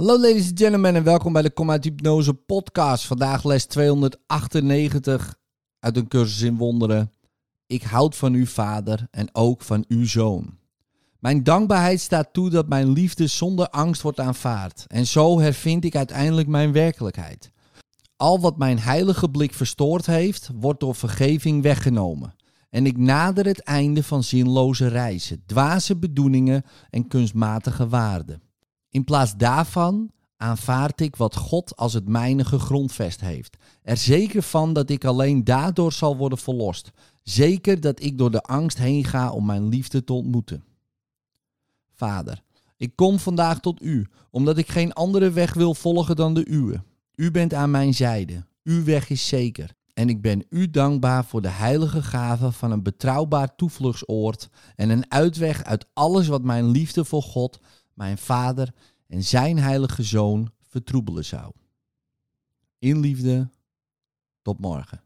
Hallo ladies and gentlemen en welkom bij de Kom uit Hypnose podcast. Vandaag les 298 uit een cursus in wonderen. Ik houd van uw vader en ook van uw zoon. Mijn dankbaarheid staat toe dat mijn liefde zonder angst wordt aanvaard. En zo hervind ik uiteindelijk mijn werkelijkheid. Al wat mijn heilige blik verstoord heeft, wordt door vergeving weggenomen. En ik nader het einde van zinloze reizen, dwaze bedoelingen en kunstmatige waarden. In plaats daarvan aanvaard ik wat God als het mijne gegrondvest heeft. Er zeker van dat ik alleen daardoor zal worden verlost. Zeker dat ik door de angst heen ga om mijn liefde te ontmoeten. Vader, ik kom vandaag tot u, omdat ik geen andere weg wil volgen dan de uwe. U bent aan mijn zijde. Uw weg is zeker. En ik ben u dankbaar voor de heilige gave van een betrouwbaar toevluchtsoord en een uitweg uit alles wat mijn liefde voor God, mijn Vader en zijn heilige Zoon vertroebelen zou. In liefde, tot morgen.